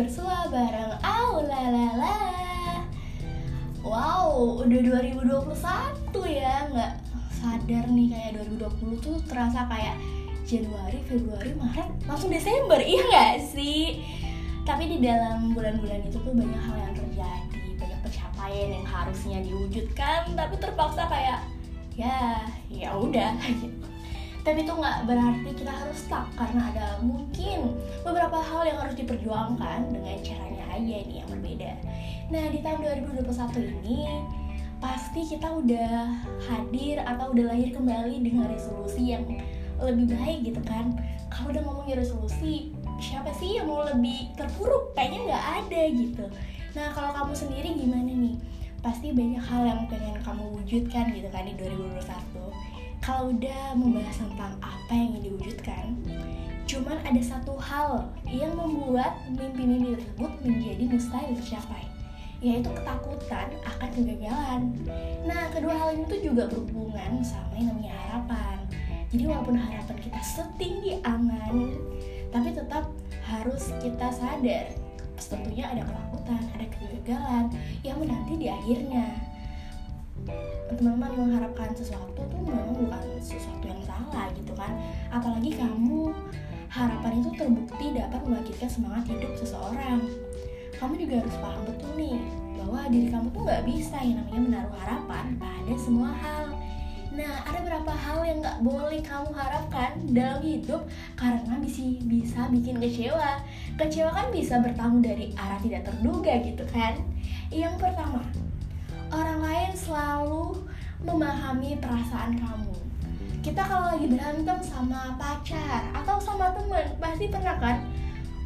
bersua bareng Aulalala Wow, udah 2021 ya Nggak sadar nih kayak 2020 tuh terasa kayak Januari, Februari, Maret, langsung Desember Iya nggak sih? Tapi di dalam bulan-bulan itu tuh banyak hal yang terjadi Banyak pencapaian yang harusnya diwujudkan Tapi terpaksa kayak ya ya udah tapi itu nggak berarti kita harus stuck karena ada mungkin beberapa hal yang harus diperjuangkan dengan caranya aja nih yang berbeda. Nah di tahun 2021 ini pasti kita udah hadir atau udah lahir kembali dengan resolusi yang lebih baik gitu kan. Kalau udah ngomongin resolusi, siapa sih yang mau lebih terpuruk? Kayaknya nggak ada gitu. Nah kalau kamu sendiri gimana nih? Pasti banyak hal yang pengen kamu wujudkan gitu kan di 2021 kalau udah membahas tentang apa yang ingin diwujudkan, cuman ada satu hal yang membuat mimpi-mimpi tersebut menjadi mustahil tercapai, yaitu ketakutan akan kegagalan. Nah, kedua hal ini tuh juga berhubungan sama yang namanya harapan. Jadi walaupun harapan kita setinggi angan, tapi tetap harus kita sadar tentunya ada ketakutan, ada kegagalan yang menanti di akhirnya teman-teman mengharapkan sesuatu tuh memang bukan sesuatu yang salah gitu kan apalagi kamu harapan itu terbukti dapat membangkitkan semangat hidup seseorang kamu juga harus paham betul nih bahwa diri kamu tuh nggak bisa yang namanya menaruh harapan pada semua hal Nah, ada beberapa hal yang nggak boleh kamu harapkan dalam hidup karena bisa bisa bikin kecewa. Kecewa kan bisa bertamu dari arah tidak terduga gitu kan. Yang pertama, orang lain selalu memahami perasaan kamu. Kita kalau lagi berantem sama pacar atau sama temen pasti pernah kan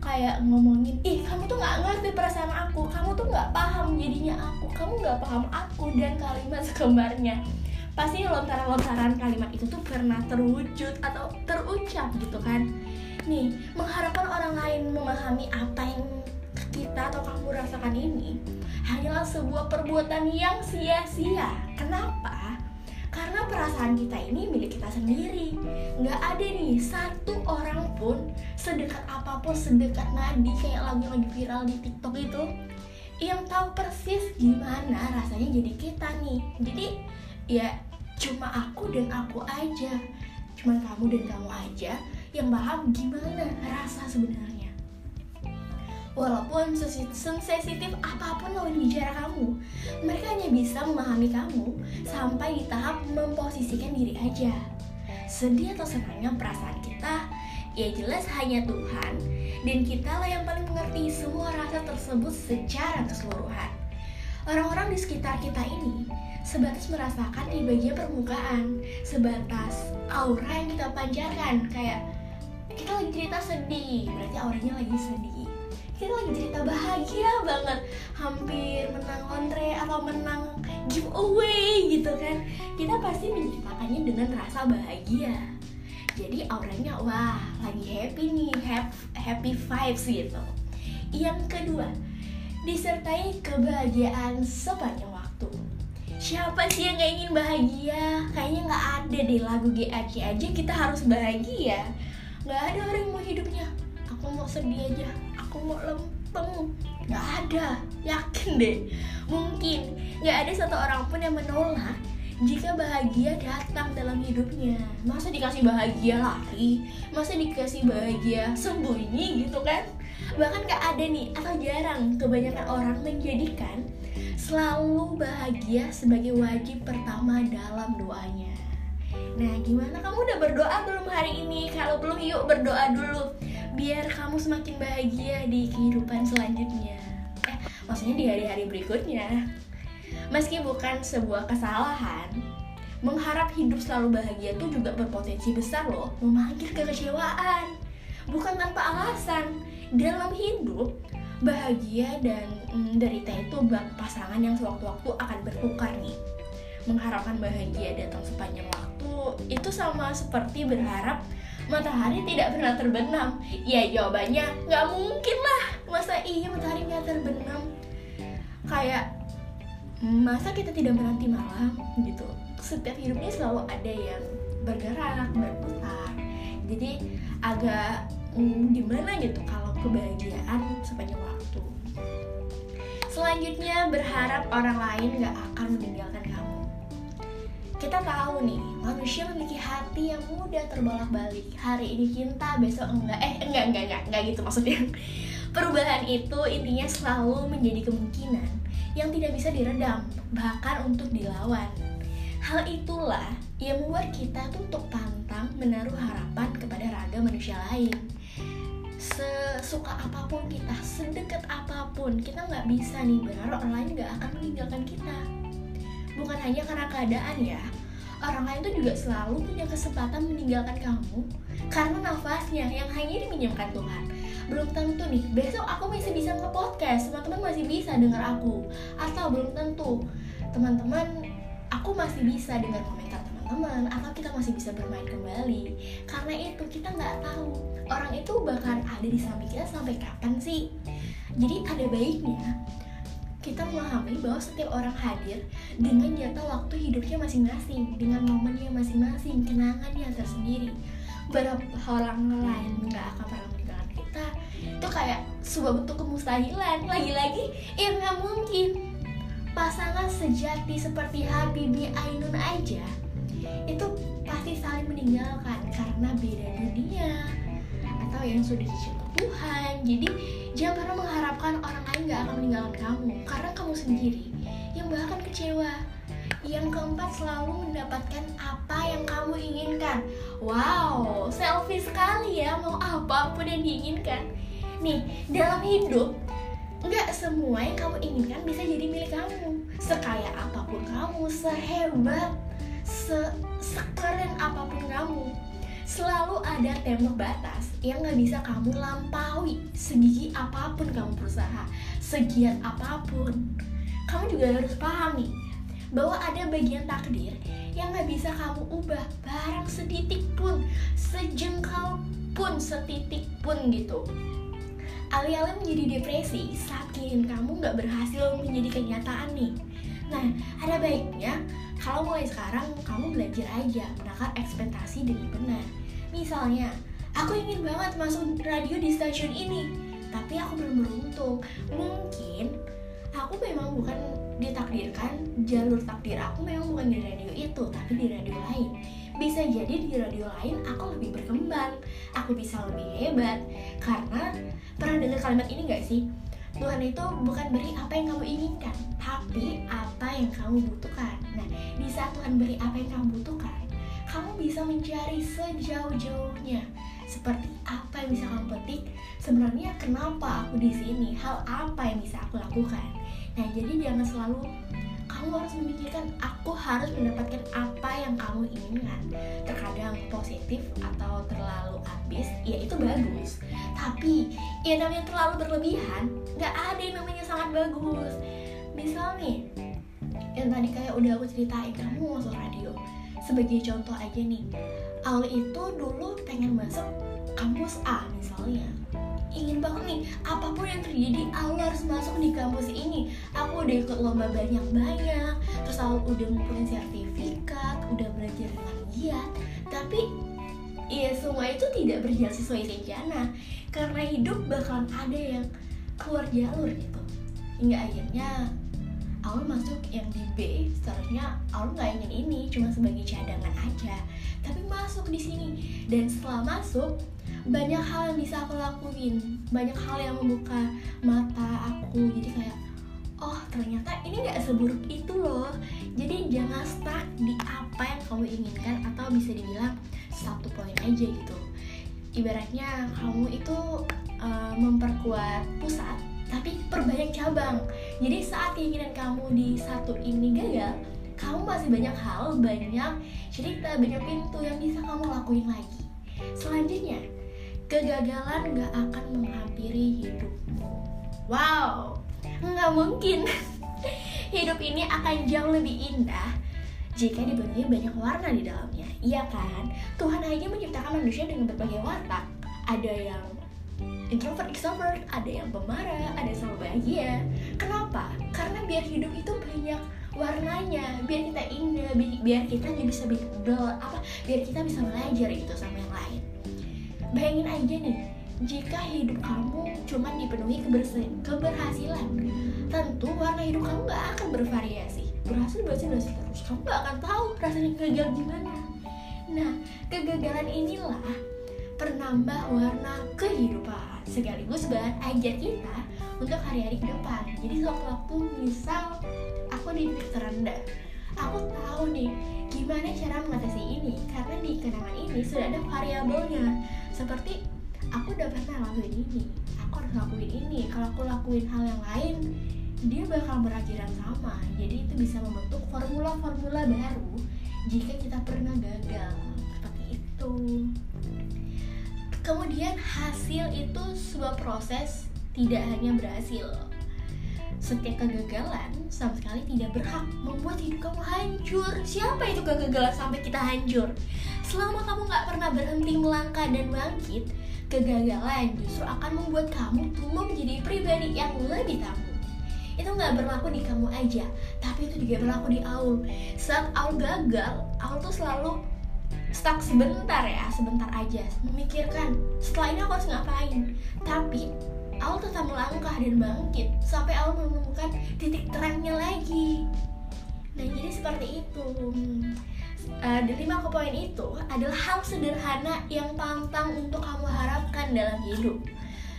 kayak ngomongin ih kamu tuh nggak ngerti perasaan aku kamu tuh nggak paham jadinya aku kamu nggak paham aku dan kalimat sekembarnya pasti lontaran-lontaran kalimat itu tuh pernah terwujud atau terucap gitu kan. Nih mengharapkan orang lain memahami apa yang kita atau kamu rasakan ini hanyalah sebuah perbuatan yang sia-sia. Kenapa? Karena perasaan kita ini milik kita sendiri. Nggak ada nih satu orang pun sedekat apa pun, sedekat nadi kayak lagu yang lagi viral di TikTok itu yang tahu persis gimana rasanya jadi kita nih. Jadi ya cuma aku dan aku aja. Cuma kamu dan kamu aja yang paham gimana rasa sebenarnya Walaupun sensitif apa pun lawan bicara kamu, mereka hanya bisa memahami kamu sampai di tahap memposisikan diri aja. Sedih atau senangnya perasaan kita, ya jelas hanya Tuhan dan kita lah yang paling mengerti semua rasa tersebut secara keseluruhan. Orang-orang di sekitar kita ini sebatas merasakan di bagian permukaan, sebatas aura yang kita pancarkan, kayak kita lagi cerita sedih, berarti auranya lagi sedih kita lagi cerita bahagia banget. Hampir menang lontre atau menang giveaway gitu kan. Kita pasti menceritakannya dengan rasa bahagia. Jadi auranya wah lagi happy nih happy vibes gitu. Yang kedua disertai kebahagiaan sepanjang waktu. Siapa sih yang gak ingin bahagia? Kayaknya nggak ada deh lagu GAC aja kita harus bahagia. Nggak ada orang yang mau hidupnya aku mau sedih aja. Aku mau lempeng. Nggak ada. Yakin deh. Mungkin. Nggak ada satu orang pun yang menolak jika bahagia datang dalam hidupnya. Masa dikasih bahagia lari? Masa dikasih bahagia sembunyi gitu kan? Bahkan gak ada nih. Atau jarang kebanyakan orang menjadikan selalu bahagia sebagai wajib pertama dalam doanya. Nah, gimana? Kamu udah berdoa belum hari ini? Kalau belum, yuk berdoa dulu biar kamu semakin bahagia di kehidupan selanjutnya. Eh, maksudnya di hari-hari berikutnya. Meski bukan sebuah kesalahan, mengharap hidup selalu bahagia itu juga berpotensi besar loh memanggil kekecewaan. Bukan tanpa alasan. Dalam hidup, bahagia dan mm, derita itu pasangan yang sewaktu-waktu akan bertukar nih. Mengharapkan bahagia datang sepanjang waktu itu sama seperti berharap matahari tidak pernah terbenam. Ya jawabannya nggak mungkin lah. Masa iya matahari nggak terbenam? Kayak masa kita tidak menanti malam gitu. Setiap hidupnya selalu ada yang bergerak berputar. Jadi agak hmm, gimana gitu kalau kebahagiaan sepanjang waktu? Selanjutnya berharap orang lain gak akan meninggalkan kamu kita tahu nih manusia memiliki hati yang mudah terbolak-balik. Hari ini cinta besok enggak. Eh enggak enggak enggak enggak gitu maksudnya. Perubahan itu intinya selalu menjadi kemungkinan yang tidak bisa diredam bahkan untuk dilawan. Hal itulah yang membuat kita tuh untuk pantang menaruh harapan kepada raga manusia lain. Sesuka apa pun kita, sedekat apa pun, kita nggak bisa nih berharap orang lain nggak akan meninggalkan kita. Bukan hanya karena keadaan ya, orang lain tuh juga selalu punya kesempatan meninggalkan kamu karena nafasnya yang hanya diminjamkan Tuhan. Belum tentu nih, besok aku masih bisa nge-podcast, teman-teman masih bisa dengar aku. Atau belum tentu, teman-teman aku masih bisa dengar komentar teman-teman atau kita masih bisa bermain kembali karena itu kita nggak tahu orang itu bahkan ada di samping kita sampai kapan sih jadi ada baiknya kita memahami bahwa setiap orang hadir dengan jatah waktu hidupnya masing-masing dengan momennya masing-masing kenangannya tersendiri. Berapa orang lain nggak akan pernah meninggalkan kita? Itu kayak sebuah bentuk kemustahilan. Lagi-lagi ya nggak mungkin. Pasangan sejati seperti Habibie Ainun aja itu pasti saling meninggalkan karena beda dunia atau yang sudah dicipta Tuhan. Jadi jangan pernah mengharapkan orang lain gak akan meninggalkan kamu. Karena kamu sendiri yang bahkan kecewa. Yang keempat selalu mendapatkan apa yang kamu inginkan. Wow selfie sekali ya. Mau apa pun yang diinginkan. Nih dalam hidup Nggak semua yang kamu inginkan bisa jadi milik kamu. Sekaya apa pun kamu, sehebat se sekeren apa pun kamu selalu ada tembok batas yang nggak bisa kamu lampaui segigi apa pun kamu berusaha segiat apa pun. Kamu juga harus pahami bahwa ada bagian takdir yang nggak bisa kamu ubah barang setitik pun sejengkal pun setitik pun gitu. Alih-alih menjadi depresi saat keinginan kamu nggak berhasil menjadi kenyataan nih. Nah ada baiknya kalau mulai sekarang kamu belajar aja menakar ekspektasi dengan benar. Misalnya, aku ingin banget masuk radio di stasiun ini, tapi aku belum beruntung. Mungkin aku memang bukan ditakdirkan jalur takdir aku memang bukan di radio itu, tapi di radio lain. Bisa jadi di radio lain aku lebih berkembang, aku bisa lebih hebat. Karena pernah dengar kalimat ini gak sih? Tuhan itu bukan beri apa yang kamu inginkan, tapi apa yang kamu butuhkan. Nah, di saat Tuhan beri apa yang kamu butuhkan, kamu bisa mencari sejauh-jauhnya. Seperti apa yang bisa kamu petik? Sebenarnya kenapa aku di sini? Hal apa yang bisa aku lakukan? Nah, jadi jangan selalu kamu harus memikirkan aku harus mendapatkan apa yang kamu inginkan. Terkadang positif atau terlalu habis ya itu bagus. Tapi ya namanya terlalu berlebihan nggak ada yang namanya sangat bagus. Misal nih yang tadi kayak udah aku ceritain kamu masuk radio. Sebagai contoh aja nih awal itu dulu pengen masuk kampus A misalnya ingin banget nih apa pun yang terjadi aku harus masuk di kampus ini. Aku udah ikut lomba banyak-banyak terus aku udah ngumpulin sertifikat udah belajar dengan giat tapi ya semua itu tidak berjalan sesuai rencana. Karena hidup bakalan ada yang keluar jalur gitu. Hingga akhirnya Aul masuk yang di B. Seharusnya Aul nggak ingin ini cuma sebagai cadangan aja. Tapi masuk di sini. Dan setelah masuk banyak hal yang bisa aku lakuin. Banyak hal yang membuka mata aku. Jadi kayak oh ternyata ini nggak seburuk itu loh. Jadi jangan stuck di apa yang kamu inginkan atau bisa dibilang satu poin aja gitu. Ibaratnya kamu itu uh, memperkuat pusat tapi perbanyak cabang. Jadi saat keinginan kamu di satu ini gagal kamu masih banyak hal banyak cerita banyak pintu yang bisa kamu lakuin lagi. Selanjutnya kegagalan gak akan menghampiri hidupmu. Wow, nggak mungkin. Hidup ini akan jauh lebih indah jika dipenuhi banyak warna di dalamnya. Iya kan? Tuhan aja menciptakan manusia dengan berbagai watak. Ada yang introvert, extrovert, ada yang pemarah, ada yang selalu bahagia. Kenapa? Karena biar hidup itu banyak warnanya, biar kita indah, biar kita bisa apa? Biar kita bisa belajar itu sama yang lain bayangin aja nih jika hidup kamu cuma dipenuhi keberhasilan tentu warna hidup kamu gak akan bervariasi. Berhasil berhasil berhasil terus kamu gak akan tahu rasanya gagal gimana. Nah kegagalan inilah penambah warna kehidupan sekaligus bahan ajar kita untuk hari-hari ke depan. Jadi sewaktu-waktu misal aku di titik terendah aku tahu nih gimana cara mengatasi ini karena di kenangan ini sudah ada variabelnya seperti aku udah pernah lakuin ini. Aku harus lakuin ini. Kalau aku lakuin hal yang lain dia bakal berakhir sama. Jadi itu bisa membentuk formula-formula baru jika kita pernah gagal. Seperti itu. Kemudian hasil itu sebuah proses tidak hanya berhasil setiap kegagalan sama sekali tidak berhak membuat hidup kamu hancur siapa itu kegagalan sampai kita hancur selama kamu gak pernah berhenti melangkah dan bangkit Kegagalan justru akan membuat kamu tumbuh menjadi pribadi yang lebih tangguh. Itu nggak berlaku di kamu aja, tapi itu juga berlaku di Aul. Saat Aul gagal, Aul tuh selalu stuck sebentar ya, sebentar aja, memikirkan setelah ini aku harus ngapain. Tapi Aul tetap melangkah dan bangkit sampai Aul menemukan titik terangnya lagi. Nah jadi seperti itu. Uh, lima poin itu adalah hal sederhana yang pantang untuk kamu harapkan dalam hidup.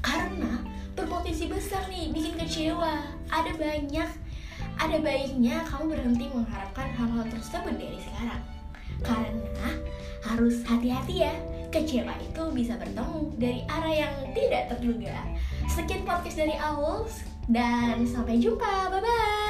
Karena berpotensi besar nih bikin kecewa. Ada banyak ada baiknya kamu berhenti mengharapkan hal-hal tersebut dari sekarang. Karena harus hati-hati ya kecewa itu bisa bertemu dari arah yang tidak terduga sekian podcast dari Owls dan sampai jumpa. Bye bye